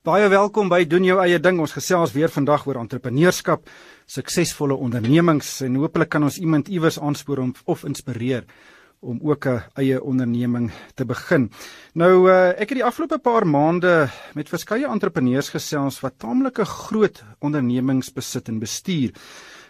Baie welkom by doen jou eie ding. Ons gesels weer vandag oor entrepreneurskap, suksesvolle ondernemings en hopelik kan ons iemand iewers aanspoor om of inspireer om ook 'n eie onderneming te begin. Nou uh, ek het die afgelope paar maande met verskeie entrepreneurs gesels wat taamlike groot ondernemings besit en bestuur.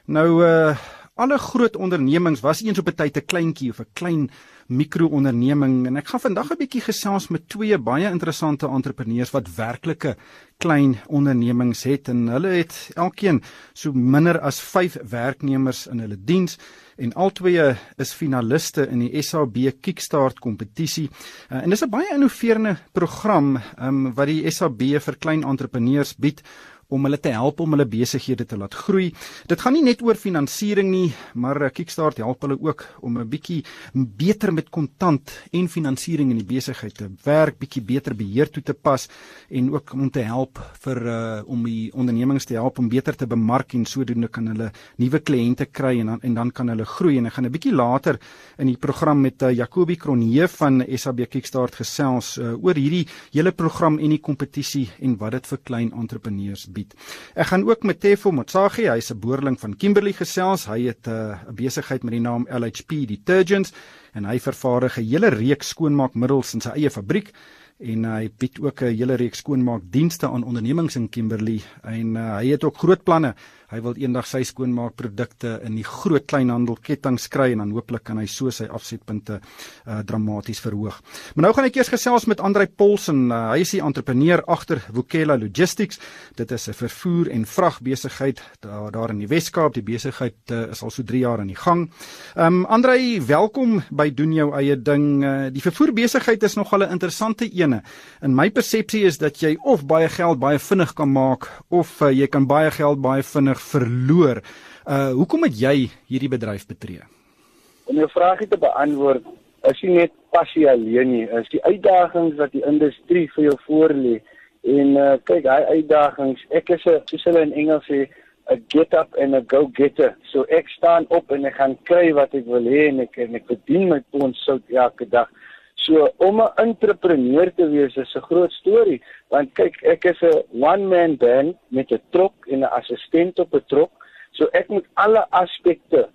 Nou uh, alle groot ondernemings was eens op 'n tyd 'n kleintjie of 'n klein mikroonderneming en ek gaan vandag 'n bietjie gesels met twee baie interessante entrepreneurs wat werklike klein ondernemings het en hulle het elkeen so minder as 5 werknemers in hulle diens en albei is finaliste in die SAB Kickstart kompetisie. Uh, en dis 'n baie innoverende program um, wat die SAB vir klein entrepreneurs bied om hulle te help om hulle besighede te laat groei. Dit gaan nie net oor finansiering nie, maar eh, Kickstart help hulle ook om 'n bietjie beter met kontant en finansiering in die besigheid te werk, bietjie beter beheer toe te pas en ook om te help vir uh, om die ondernemings te help om beter te bemark en sodoende kan hulle nuwe kliënte kry en dan en dan kan hulle groei en ek gaan 'n bietjie later in die program met uh, Jacobi Kronje van SAB Kickstart gesels uh, oor hierdie hele program en die kompetisie en wat dit vir klein entrepreneurs bied bied. Ek gaan ook met Tefo Motsagi, hy's 'n boerling van Kimberley gesels. Hy het uh, 'n uh, besigheid met die naam LHP Detergents en hy vervaardig 'n hele reeks skoonmaakmiddels in sy eie fabriek en uh, hy bied ook 'n hele reeks skoonmaakdienste aan ondernemings in Kimberley en uh, hy het ook groot planne Hy wil eendag sy skoonmaakprodukte in die groot kleinhandelketting kry en dan hooplik kan hy so sy afsetpunte uh, dramaties verhoog. Maar nou gaan ek eers gesels met Andrei Polsen. Uh, hy is die entrepreneur agter Vukela Logistics. Dit is 'n vervoer en vragbesigheid daar daar in die Wes-Kaap. Die besigheid uh, is al so 3 jaar aan die gang. Um Andrei, welkom by doen jou eie ding. Uh, die vervoerbesigheid is nogal 'n interessante ene. In my persepsie is dat jy of baie geld baie vinnig kan maak of uh, jy kan baie geld baie vinnig verloor. Uh hoekom het jy hierdie bedryf betree? Om jou vraagie te beantwoord, is jy net passie alleen nie, is die uitdagings wat die industrie vir jou voorlê. En uh kyk, hy uitdagings, ek is 'n soos hulle in Engels sê, 'n get up and a go getter. So ek staan op en ek gaan kry wat ek wil hê en ek en ek verdien my pond sout elke dag. So om 'n entrepreneur te wees is 'n groot storie want kyk ek is 'n one man band met 'n trok en 'n assistent op 'n trok. So ek moet alle aspekte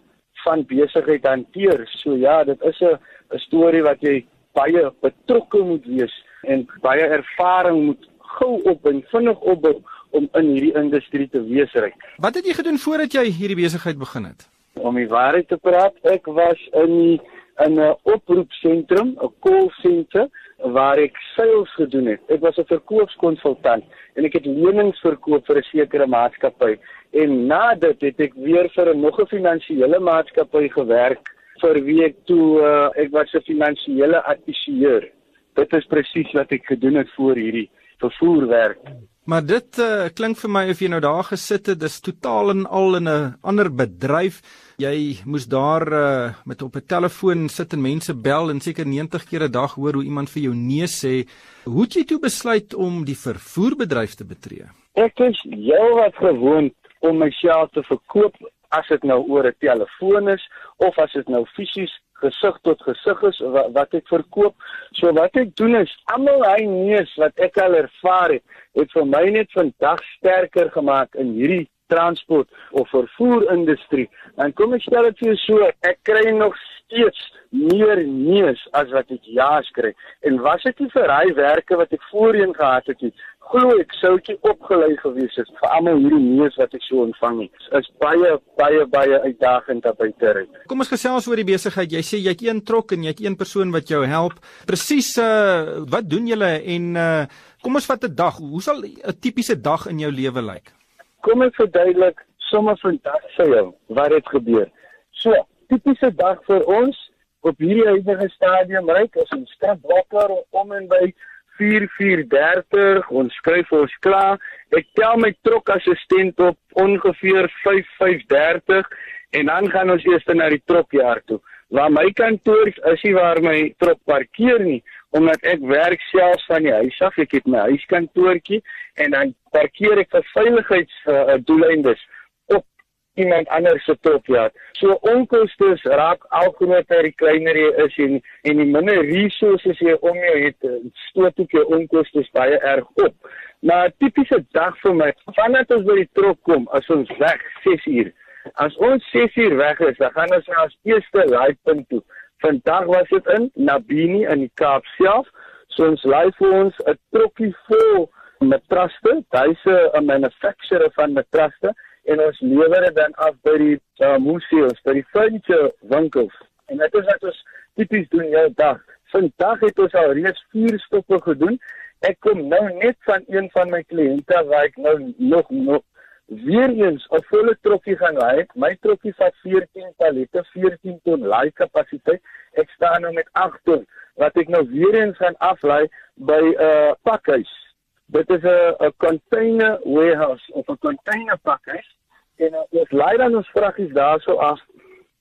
van besigheid hanteer. So ja, dit is 'n 'n storie wat jy baie betrokke moet wees en baie ervaring moet gou op en vinnig opbou om in hierdie industrie te wees ryk. Wat het jy gedoen voordat jy hierdie besigheid begin het? Om die waarheid te praat, ek was in die in 'n oproepsentrum, 'n call center waar ek sales gedoen het. Ek was 'n verkoopskonsultant en ek het lenings verkoop vir 'n sekere maatskappy. En na dit het ek weer vir 'n nog 'n finansiële maatskappy gewerk vir wie ek toe uh, ek was 'n finansiële adviseur. Dit is presies wat ek gedoen het voor hierdie vervoerwerk. Maar dit uh, klink vir my of jy nou daar gesit het, dis totaal en al in 'n ander bedryf. Jy moes daar uh, met op 'n telefoon sit en mense bel en seker 90 keer 'n dag hoor hoe iemand vir jou nee sê. Hoe het jy toe besluit om die vervoerbedryf te betree? Ek is heelwat gewoond om myself te verkoop as dit nou oor 'n telefoon is of as dit nou fisies gesig tot gesig is wat, wat ek verkoop. So wat ek doen is almal hy neus wat ek al ervaar het, het vir my net vandag sterker gemaak in hierdie transport of vervoer industrie. Dan kom ek stel dit vir jou so, ek kry nog steeds meer neus as wat ek ja's kry. En was dit nie vir hy werke wat ek voorheen gehad het nie, glo ek sou ek opgelei gewees het vir almal hierdie neus wat ek so ontvang het. Is baie baie baie uitdagend op buite. Kom ons gesels oor die besigheid. Jy sê jy het een trok en jy het een persoon wat jou help. Presies uh wat doen julle en uh kom ons vat 'n dag. Hoe sal 'n tipiese dag in jou lewe lyk? Kom ek verduidelik sommer vandag vir jou wat het gebeur. So, tipiese dag vir ons op hierdie huidige stadium, ryk as ons stap wakker om en by 4430 ons skryf ons klaar. Ek tel my trok assistent op ongeveer 5530 en dan gaan ons eers na die trokjaar toe. Waar my kantoor is nie waar my trok parkeer nie omdat ek werk self van die huis af ek het my huiskantoortjie en dan parkeer ek vir veiligheids uh, doeleindes iemand anders se top ja. So onkoste raak al groter die kleiner jy is en en die minder resources jy om jou het, stoot ook jou onkoste baie erg op. Maar 'n tipiese dag vir my, vanaf ons by die trok kom, as ons weg 6 uur. As ons 6 uur weg is, dan gaan ons na ons eerste laaipunt toe. Vandag was dit in Nabini in die Kaap self. So ons laai vir ons 'n trokkie vol matraste. Hy's 'n manufacturer van matraste en ons lewer dit dan af by die uh, museums, by die furniture winkels. En dit is wat ons tipies doen jou dag. Vandag het ons al reeds 4 stoppe gedoen. Ek kom nou net van een van my kliënte waar ek nou nog nog weer eens 'n volle trokkie gaan ry. My trokkie vat 14 pallette, 14 ton laai kapasiteit. Ek staan nou met 8 ton wat ek nou weer eens gaan aflaai by 'n uh, pakhuis. Dit is 'n 'n container warehouse of 'n container pakhuis en uh, ons laai dan ons vraggies daarso af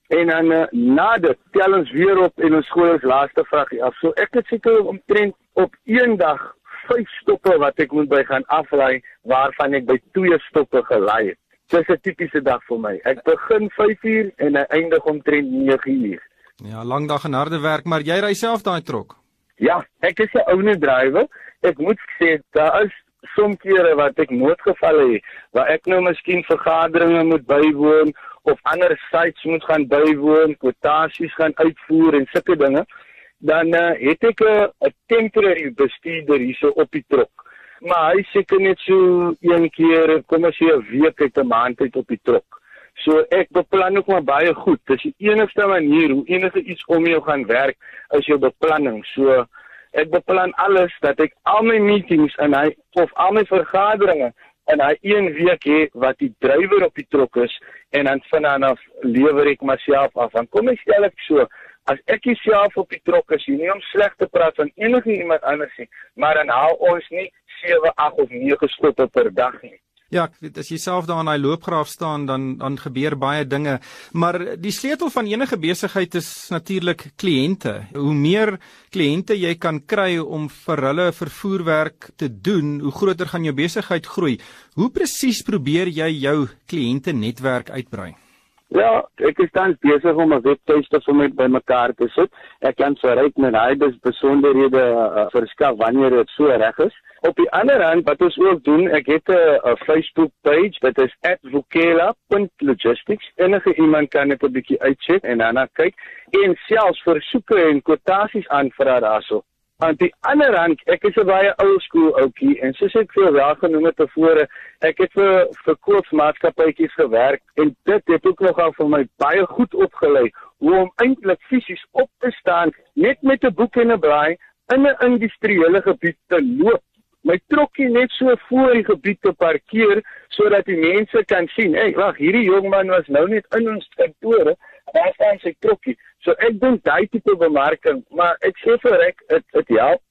en dan uh, na dit tel ons weer op en ons gooi ons laaste vraggie af. So ek het seker omtrent op een dag vyf stoppe wat ek moet by gaan aflaai waarvan ek by twee stoppe gelaai het. Dis 'n tipiese dag vir my. Ek begin 5uur en ek eindig omtrent 9uur. Ja, lang dag en harde werk, maar jy ry self daai trok. Ja, ek is 'n ouer drywer. Ek moet sê daar is soms kere wat ek noodgevalle het waar ek nou miskien vergaderings moet bywoon of ander sites moet gaan bywoon, kwotasies gaan uitvoer en sulke dinge dan uh, het ek 'n uh, temporary bestuurder hierso op die trok. Maar hy seker net so een keer, kom as jy 'n week uit 'n maand uit op die trok. So ek beplan ook maar baie goed. Dis die enigste manier hoe enige iets om jou gaan werk is jou beplanning. So ek beplan alles dat ek al my meetings en hy of al my vergaderings en hy een week hê wat die drywer op die trok is en dan vanaf lewer ek myself af. Dan kom ek stel ek so as ek jouself op die trok is, nie om sleg te praat van enige iemand anders nie, maar dan haal ons nie 7, 8 of 9 stoppe per dag nie. Ja, ek weet as jy self daar in daai loopgraaf staan dan dan gebeur baie dinge, maar die sleutel van enige besigheid is natuurlik kliënte. Hoe meer kliënte jy kan kry om vir hulle vervoerwerk te doen, hoe groter gaan jou besigheid groei. Hoe presies probeer jy jou kliënte netwerk uitbrei? Ja, ek is tans besig om 'n webtuiste vir my bymekaar te sit. Ek kan verryk met hy dis besonderhede uh, verskaf wanneer dit so reg is. Op die ander hand wat ons ook doen, ek het 'n Facebook page, dit is @vukela.logistics. Enige iemand kan net 'n bietjie uitcheck en dan kyk en selfs versoeke en kwotasies aanvra daarso. Aan die ander hand, ek is 'n baie ou skool ouetjie en soos ek vir jou genoem het tevore, ek het vir verkoopsmaatskappytjies gewerk en dit het ook nogal vir my baie goed opgelei hoe om eintlik fisies op te staan net met 'n boek en 'n braai in 'n industriële gebied te loop. My trokkie net so voor die gebied te parkeer sodat die mense kan sien, "Ag, hey, wag, hierdie jong man was nou net in ons kantore." Daar staan sy trokkie. So ek dink daai tipe bemarking, maar ek sê vir ek dit dit help.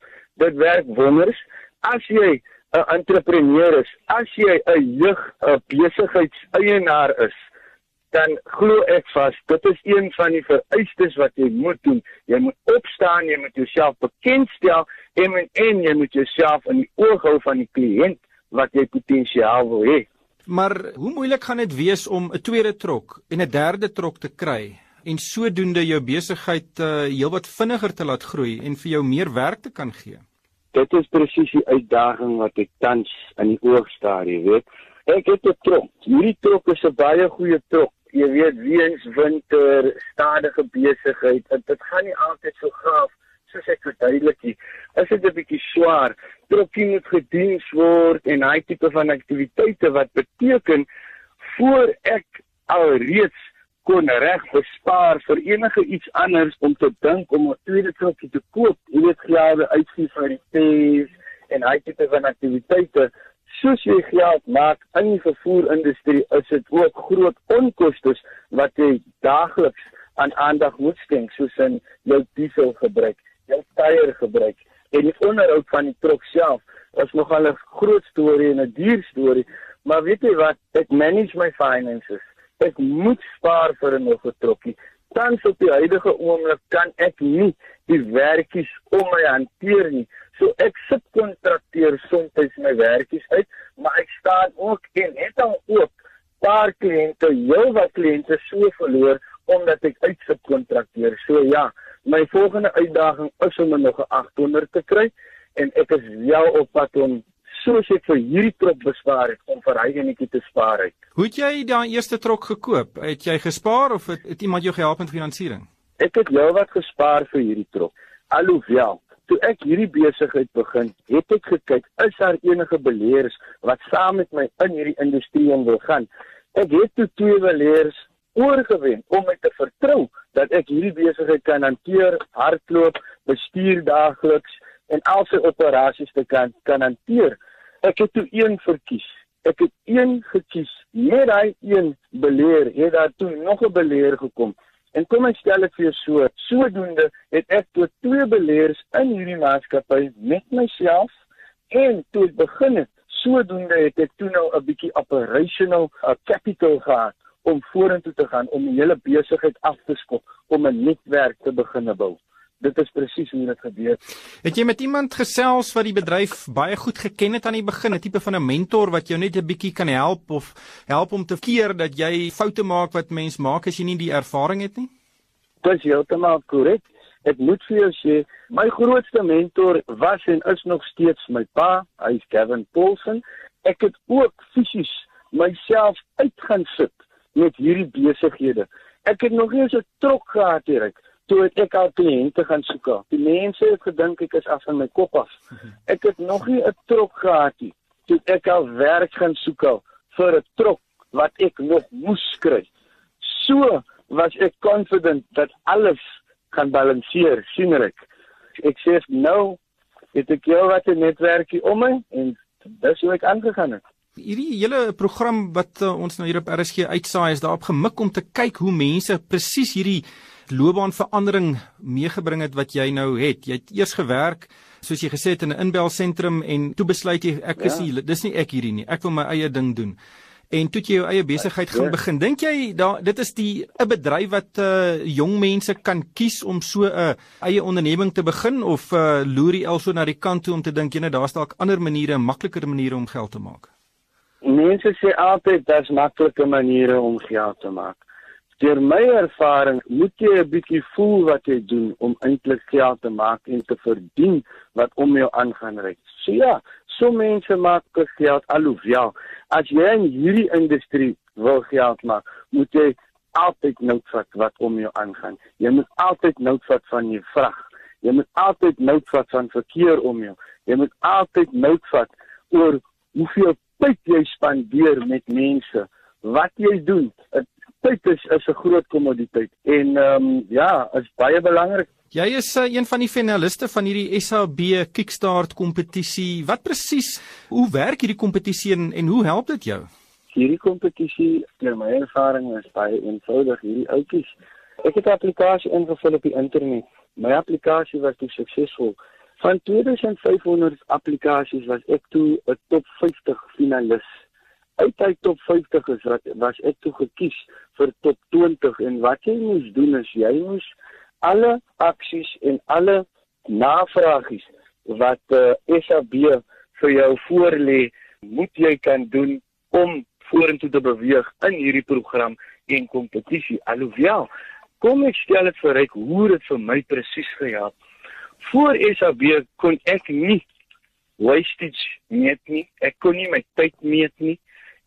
Dit werk wonders as jy 'n entrepreneur is, as jy 'n jeug 'n besigheidseienaar is. Dan glo ek vas, dit is een van die vereistes wat jy moet doen. Jy moet opstaan, jy moet jouself bekendstel en en jy moet jouself in die oog hou van die kliënt wat jy potensiaal wil hê. Maar hoe moeilik gaan dit wees om 'n tweede trok en 'n derde trok te kry en sodoende jou besigheid uh, heelwat vinniger te laat groei en vir jou meer werk te kan gee? Dit is presies die uitdaging wat ek tans in die oog staar, jy weet. Ek het 'n trok. Hierdie trok is 'n baie goeie trok. Jy weet, weens winter, stadige besigheid, dit gaan nie altyd so gaaf soos ek verduidelik nie, is dit 'n bietjie swaar. Trokkie moet gediens word en hy tipe van aktiwiteite wat beteken voor ek alreeds kon reg bespaar vir enige iets anders om te dink om 'n tweede trokkie te koop. Jy weet gelde uitgee vir die fees en hy tipe van aktiwiteite soos jy geld maak in die vervoerindustrie is dit ook groot onkoste wat jy daagliks aan aandag moet skenk soos in jou diesel gebruik jou tyre gebruik. En die onderhoud van die trok self is nogal 'n groot storie en 'n duur storie maar weet jy wat? Ek manage my finances. Ek moet spaar vir 'n nog 'n trokkie. Tans op die huidige oomblik kan ek nie die werkies om my hanteer nie. So ek subkontrakteer soms my werkies uit maar ek staan ook en het al ook paar kliënte heel wat kliënte so verloor omdat ek uitsubkontrakteer so ja My volgende uitdaging is om nog 'n 800 te kry en ek is wel op pad om soos ek vir hierdie trok bespaar het om vir hy enetjie te spaar uit. Hoe het jy daai eerste trok gekoop? Het jy gespaar of het, het iemand jou gehelp met finansiering? Ek het heelwat gespaar vir hierdie trok. Alhoewel Toe ek hierdie besigheid begin, het ek gekyk, is daar enige beleggers wat saam met my in hierdie industrie wil gaan? Ek het toe twee beleggers oorgewen om my te vertrou dat ek hierdie besigheid kan hanteer, hardloop, bestuur daagliks en al sy operasies te kan kan hanteer. Ek het toe een verkies. Ek het een gekies. Met daai een beleer het daar toe nog 'n beleer gekom. En kom ek stel dit vir jou so, sodoende het ek tot twee beleers in hierdie maatskappy met myself en toe ek begin het, sodoende het ek toe nou 'n bietjie operational uh, capital gehad om vorentoe te gaan om die hele besigheid af te skop om 'n netwerk te begin bou. Dit is presies hoe dit gebeur. Het jy met iemand gesels wat die bedryf baie goed geken het aan die begin, 'n tipe van 'n mentor wat jou net 'n bietjie kan help of help om te keer dat jy foute maak wat mens maak as jy nie die ervaring het nie? Dis heeltemal korrek. Ek moet vir jou sê, my grootste mentor was en is nog steeds my pa, hy's Kevin Paulsen. Ek het ook fisies myself uit gaan sit met hierdie besighede. Ek het nog nie so trok gehad hier toe ek al kliënte gaan soek. Die mense het gedink ek is af van my kop af. Ek het nog nie 'n trok gehad nie toe ek al werk gaan soek vir 'n trok wat ek nog moes kry. So was ek confident dat alles kan balanseer, sien ek. Ek sê nou het ek jou wat 'n netwerkie om my en dis hoe ek aangegaan het. Hierdie hele program wat uh, ons nou hier op RSG uitsaai is daarop gemik om te kyk hoe mense presies hierdie loopbaanverandering meegebring het wat jy nou het. Jy het eers gewerk soos jy gesê het in 'n inbelsentrum en toe besluit jy ek is ja. nie dis nie ek hierdie nie. Ek wil my eie ding doen. En toe jy jou eie besigheid gaan begin, dink jy da dit is die 'n bedryf wat uh jong mense kan kies om so 'n uh, eie onderneming te begin of uh loer jy also na die kant toe om te dink jy net daar's dalk ander maniere, makliker maniere om geld te maak? Mense sê altyd daar's maklike maniere om geld te maak. Deur my ervaring moet jy 'n bietjie voel wat jy doen om eintlik geld te maak en te verdien wat om jou aangaan ry. So ja, so mense maak geld alhoewel as jy in hierdie industrie wil geld maak, moet jy altyd noodvat wat om jou aangaan. Jy moet altyd noodvat van jou vrag. Jy moet altyd noodvat van verkeer om jou. Jy moet altyd noodvat oor hoeveel tyd jy spandeer met mense, wat jy doen. Tyd is is 'n groot kommoditeit en ehm um, ja, is baie belangrik. Jy is uh, een van die finaliste van hierdie SAB Kickstart kompetisie. Wat presies, hoe werk hierdie kompetisie en, en hoe help dit jou? Hierdie kompetisie, deur my ervaring is baie eenvoudig. Hierdie ouetjies, ek het 'n applikasie ingevul op die internet. My applikasie was toe suksesvol. Van 2500 applikasies was ek toe 'n top 50 finalis. Uit die top 50 is wat was ek toe gekies vir top 20 en wat jy moes doen is jy moes alle aksies en alle navragies wat uh, eh, SAB vir jou voorlê, moet jy kan doen om vorentoe te beweeg in hierdie program en kompetisie. Alhoewel, kom ek stel dit vir ek hoe dit vir my presies gehelp voor SAB kon ek nie wastage meet nie. Ek kon nie my tyd meet nie.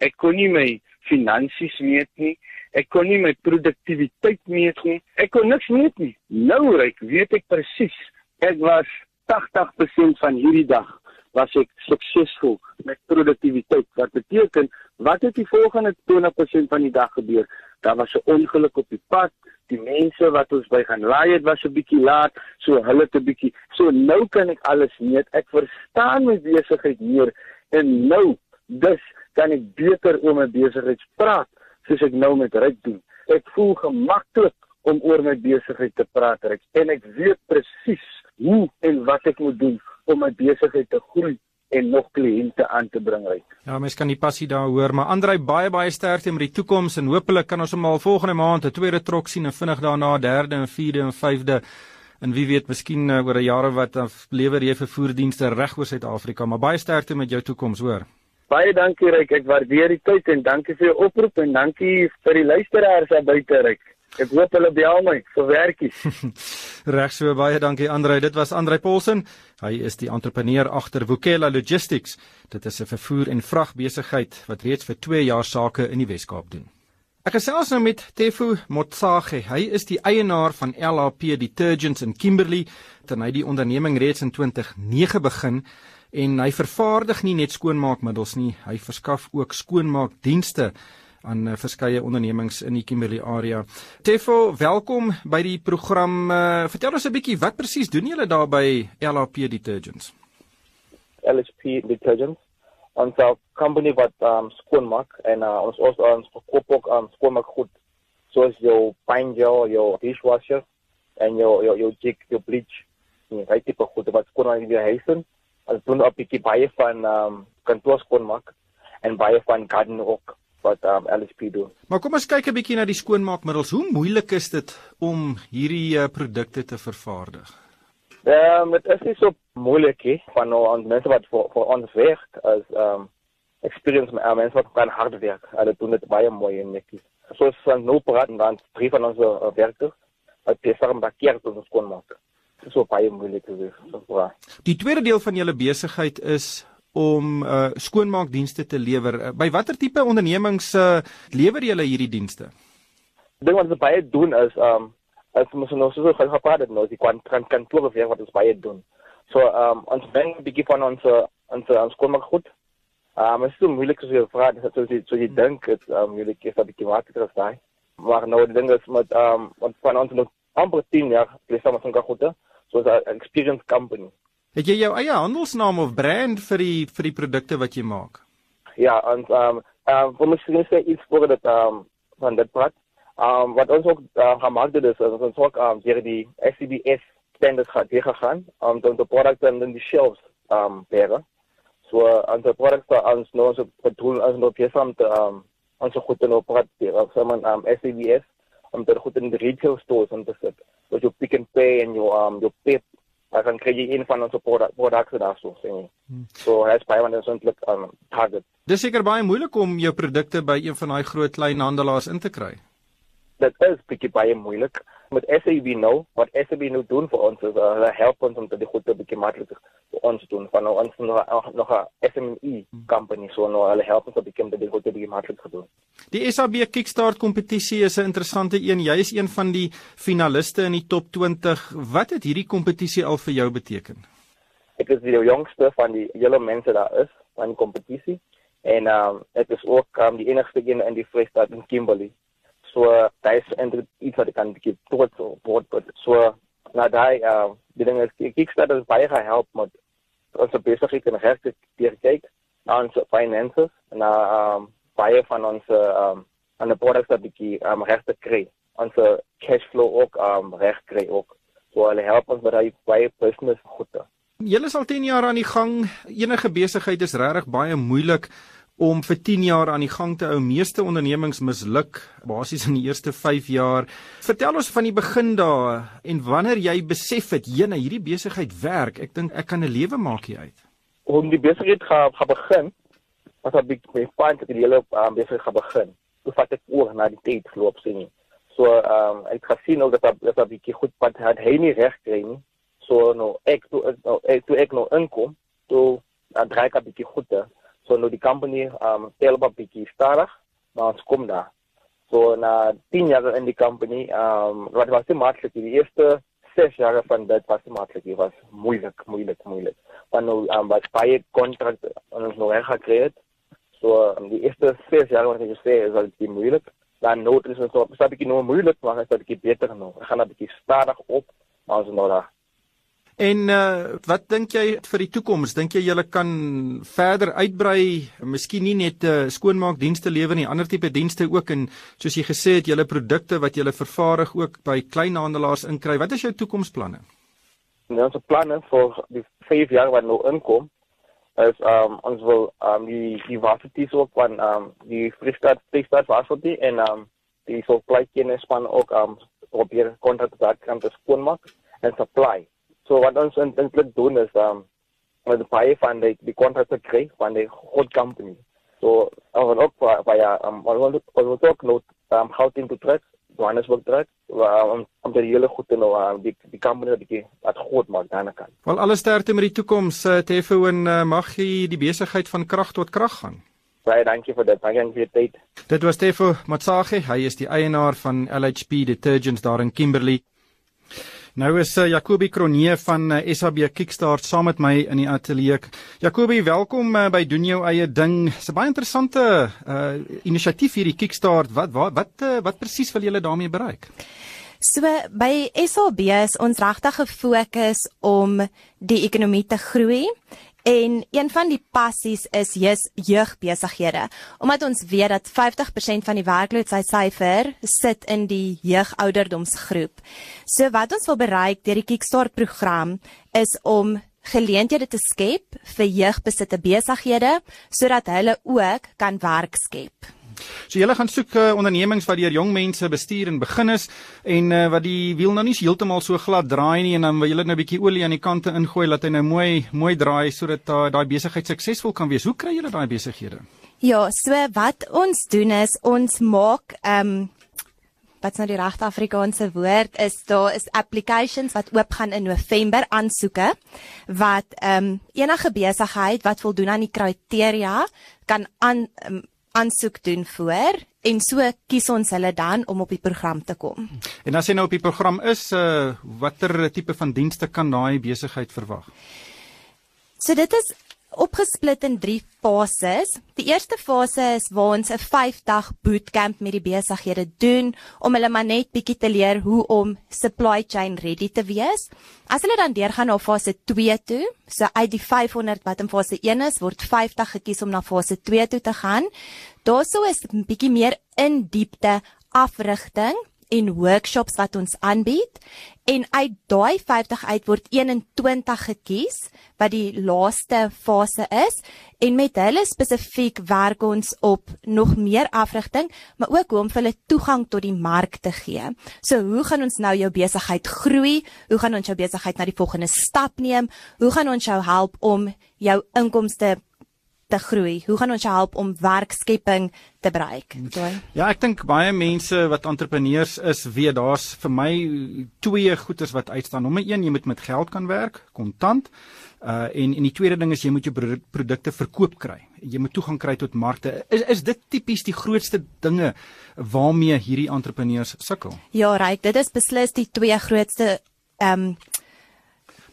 Ek kon nie my finansies meet nie. Ek kon nie my produktiwiteit meet nie. Ek kon niks meet nie. Nou reik, weet ek presies. Ek was 80% van hierdie dag was ek suksesvol met produktiwiteit. Wat beteken wat het die volgende 20% van die dag gebeur? Daar was 'n ongeluk op die pad die mense wat ons by gaan laai het was 'n bietjie laat, so hulle 'n bietjie. So nou kan ek alles meet. Ek verstaan my besigheid meer en nou dus kan ek beter oor my besigheid praat soos ek nou met Ryk doen. Ek voel gemaklik om oor my besigheid te praat, Ryk, en ek weet presies hoe en wat ek moet doen om my besigheid te groei en nog kliënte aan te bring uit. Ja, mens kan die passie daar hoor, maar Andrei baie baie sterkte met die toekoms en hopelik kan ons hom al volgende maand 'n tweede trok sien en vinnig daarna 'n derde en vierde en vyfde en wie weet miskien uh, oor 'n jare wat dan lewer jy vervoerdienste reg oor Suid-Afrika, maar baie sterkte met jou toekoms, hoor. Baie dankie Ryk, ek waardeer die tyd en dankie vir jou oproep en dankie vir die luisteraars daar buite Ryk. Ek hoop hulle bel my vir werkies. Reg so baie dankie Andrei. Dit was Andrei Paulsen. Hy is die entrepreneur agter Vukela Logistics. Dit is 'n vervoer en vragbesigheid wat reeds vir 2 jaar sake in die Wes-Kaap doen. Ek gesels nou met Tefo Motsage. Hy is die eienaar van LHP Detergents in Kimberley. Terwyl hy die onderneming reeds in 2009 begin en hy vervaardig nie net skoonmaakmiddels nie, hy verskaf ook skoonmaakdienste aan uh, verskeie ondernemings in die Kimberley area. Tefo, welkom by die program. Uh, vertel ons 'n bietjie wat presies doen julle daar by LHP Detergents? LHP Detergents ons uh, company wat um, skoonmaak en uh, ons ons ons verkoop ook um, skoonmaak goed soos jou fine gel, jou dishwasher en jou jou jou jig, jou bleach. Nee, hy tipe goed wat skoonmaak in die huise. Ons doen ook 'n bietjie baie van um, kantoor skoonmaak en baie van garden ook wat um, LSP doen. Maar kom ons kyk 'n bietjie na die skoonmaakmiddels. Hoe moeilik is dit om hierdie uh, produkte te vervaardig? Ehm um, dit is nie so moeilik nie van nou aan mense wat vir vir ons werk as ehm um, experience met mense wat kan hard werk. Hulle doen dit baie mooi en netjies. So is van nou praat en dan drie van ons uh, werkers wat besig om daardie te skoon maak. Dit is so baie moeilik te doen. So, die tweede deel van julle besigheid is om uh, skoonmaakdienste te lewer. Uh, by watter tipe ondernemings uh, lewer julle hierdie dienste? Ding wat ons baie doen is um, as ons nou so gaan gepraat het nou die kan kan kantoor weer wat ons baie doen. So um, ons ben bietjie van ons ons ons kom maar goed. Ehm um, is so moeilik as jy vra so jy so jy dink dit um, jy kies dat bietjie makliker is daai. Maar nou ding is met um, wat van ons nog amper 10 jaar plus ons gaan goed. So 'n experience company. Het jy jou eie handelsnaam of brand vir die vir die produkte wat jy maak? Ja, en ehm um, ehm um, vir my sê iets voor dit ehm um, van dit plat. Um wat ons ook uh, gemaak het is ons ook um deur die SCBS standards gehad hier gegaan om dan die produkte in die shelves um bere. So die produkte ons nou so bedoel as nou besig om te um ons goed in operatie of so man um SCBS om dit goed in die retail stores om te sit. So jou pick and pay en jou um jou pep dan kry jy een van ons produkte daar so sien. Hmm. So hy's baie van ons eintlik um target. Dis seker baie moeilik om jou produkte by een van daai groot kleinhandelaars in te kry dit is bietjie baie moeilik met SAB nou wat SAB nou doen vir ons is uh, hulle help ons om dit goed te bietjie makliker vir ons doen van nou ons nog nog 'n SME company so nou hulle help ons om bietjie dit goed te bietjie makliker doen. Die SAB Kickstart kompetisie is 'n interessante een. Jy is een van die finaliste in die top 20. Wat het hierdie kompetisie al vir jou beteken? Ek is die jongste van die hele mense daar is van die kompetisie en um, ek is ook um, die enigste een in die Vrystaat in Kimberley so daai is eintlik iets wat ek kan bietjie trots op word so na daai uh die ding is Kickstarter is baie gehelp met ons besigheid en regte deur kyk na ons finances en na um baie van ons um aan die products dat bietjie um regte kry ons cash flow ook um reg kry ook so hulle help ons met daai baie business goede Julle is al 10 jaar aan die gang. Enige besigheid is regtig baie moeilik om vir 10 jaar aan die gang te hou. Meeste ondernemings misluk basies in die eerste 5 jaar. Vertel ons van die begin daar en wanneer jy besef het, "Jene, hierdie besigheid werk. Ek dink ek kan 'n lewe maak hier uit." Om die besigheid gaan gaan begin, was dit big my point dat die hele um, gaan begin. Toe vat ek oor na die tyd geloop sien. So ehm um, ek het gesien dat dat dat 'n bietjie goed pad het hy nie reg kry nie. So nou ek toe ek toe ek nou inkom, toe dan dryk ek 'n bietjie goede So nou die company um tel op bietjie stadig, maar ons kom daar. So na 10 jaar in die company, um wat was die maklik die eerste 6 jaar van dit was maklik, dit was moeilik, moeilik, moeilik. Want nou um was baie kontrak ons nou reg gekry het. So die eerste 6 jaar wat ek gesê is al die moeilik. Dan nou is dit so, so 'n bietjie nou moeilik, maar dit is 'n bietjie beter nou. Ek gaan 'n bietjie stadig op, maar ons nou daar. En uh, wat dink jy vir die toekoms? Dink jy julle kan verder uitbrei, miskien nie net uh, skoonmaakdienste lewer nie, ander tipe dienste ook en soos jy gesê het, julle produkte wat julle vervaardig ook by kleinhandelaars inkry. Wat is jou toekomsplanne? Nou, ons planne vir die 5 jaar wat nou inkom is um ons wil um die die varsity so van um die Vrystaat Vrystaat varsity en um die supply chain span ook um probeer kontrak te kan skoonmaak en supply So wat ons eintlik doen is um met baie van die die kontrakte kry van die groot company. So ons ook via um ons wil ook nou um houding to track, Johannesburg track om om die hele goed te nou aan die die kampanje wat bietjie wat groot maak daarna kan. Wel alles sterkte met die toekoms uh, Tefo en uh, mag jy die besigheid van krag tot krag gaan. Baie dankie vir dit. Dankie vir die tyd. Dit was Tefo Matsage. Hy is die eienaar van LHP Detergents daar in Kimberley. Nou is uh, Jacobi Kronee van uh, SAB Kickstart saam met my in die ateljee. Jacobi, welkom uh, by doen jou eie ding. Dis 'n baie interessante uh, inisiatief hierdie Kickstart. Wat wat wat, uh, wat presies wil julle daarmee bereik? So by SAB is ons regtig gefokus om die ekonomie te groei En een van die passies is jy's jeugbesighede. Omdat ons weet dat 50% van die werkloosheidssyfer sit in die jeugouderdomsgroep. So wat ons wil bereik deur die Kickstart program is om geleenthede te skep vir jeugbesitte besighede sodat hulle ook kan werk skep. So julle gaan soek uh, ondernemings wat deur jong mense bestuur en begin is en uh, wat die wiel nou nie heeltemal so glad draai nie en dan wil julle nou 'n bietjie olie aan die kante ingooi laat hy nou mooi mooi draai sodat uh, daai besigheid suksesvol kan wees. Hoe kry julle daai besighede? Ja, so wat ons doen is ons maak ehm um, wat's nou die regte Afrikaanse woord is daar is applications wat oop gaan in November aansoeke wat ehm um, enige besigheid wat voldoen aan die kriteria kan aan um, aansoek doen voor en so kies ons hulle dan om op die program te kom. En as jy nou op die program is, uh watter tipe van dienste kan daai besigheid verwag? So dit is opgesplit in 3 fases. Die eerste fase is waar ons 'n 5-dag bootcamp met die besighede doen om hulle maar net bietjie te leer hoe om supply chain ready te wees. As hulle dan deurgaan na fase 2 toe, so uit die 500 wat in fase 1 is, word 50 gekies om na fase 2 toe te gaan. Daarso is 'n bietjie meer in diepte afrigting en workshops wat ons aanbied en uit daai 50 uit word 21 gekies wat die laaste fase is en met hulle spesifiek werk ons op nog meer afrigting maar ook hoe om vir hulle toegang tot die mark te gee. So hoe gaan ons nou jou besigheid groei? Hoe gaan ons jou besigheid na die volgende stap neem? Hoe gaan ons jou help om jou inkomste te groei? Hoe gaan ons jou help om werkskepping te bereik? Dooi. Ja, ek dink baie mense wat entrepreneurs is, weet daar's vir my twee goeders wat uitstaan. Nommer 1, jy moet met geld kan werk, kontant. Uh en en die tweede ding is jy moet jou produkte verkoop kry. Jy moet toegang kry tot markte. Is is dit tipies die grootste dinge waarmee hierdie entrepreneurs sukkel? Ja, reg, dit is beslis die twee grootste ehm um,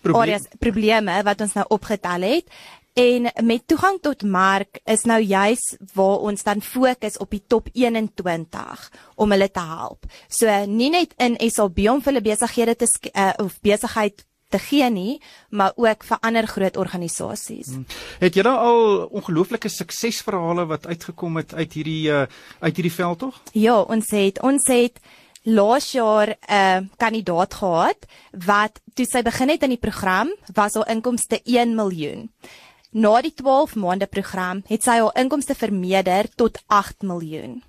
Probleem. probleme wat ons nou opgetel het. En met toegang tot mark is nou juis waar ons dan fokus op die top 21 om hulle te help. So nie net in SAB om vir hulle besighede te uh, of besigheid te gee nie, maar ook vir ander groot organisasies. Hmm. Het jy al ongelooflike suksesverhale wat uitgekom het uit hierdie uh, uit hierdie veld tog? Ja, ons het ons het laas jaar 'n uh, kandidaat gehad wat toe sy begin het in die program was haar inkomste 1 miljoen. Na die 12 maande program het sy haar inkomste vermeerder tot 8 miljoen.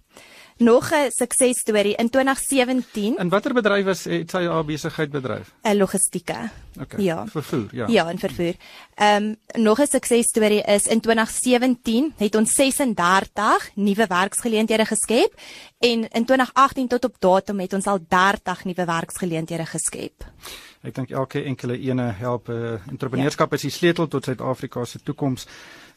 Nog 'n suksesstorie in 2017. In watter bedryf was het sy haar besigheid bedryf? 'n Logistieke. Okay. Ja. Vervoer, ja. Ja, in vervoer. Ehm um, nog 'n suksesstorie is in 2017 het ons 36 nuwe werksgeleenthede geskep en in 2018 tot op datum het ons al 30 nuwe werksgeleenthede geskep. Ek dink elke enkele ene help. Uh, entrepreneurskap ja. is die sleutel tot Suid-Afrika se toekoms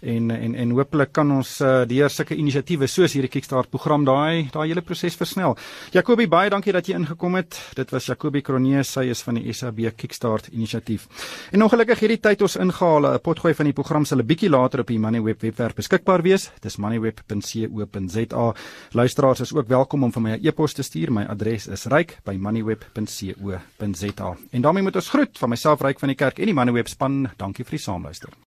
en en en hopelik kan ons uh, deur sulke inisiatiewe soos hierdie Kickstart program daai daai hele proses versnel. Jacobi baie dankie dat jy ingekom het. Dit was Jacobi Kronee, sy is van die SAB Kickstart inisiatief. En ongelukkig hierdie tyd ons ingehaal 'n potgooi van die program sal 'n bietjie later op die Moneyweb webwerf beskikbaar wees. Dis moneyweb.co.za. Luisteraars is ook welkom om vir my 'n e-pos te stuur. My adres is ryk@moneyweb.co.za. En daarmee moet ons groet van myself ryk van die kerk en die Moneyweb span. Dankie vir die saamluister.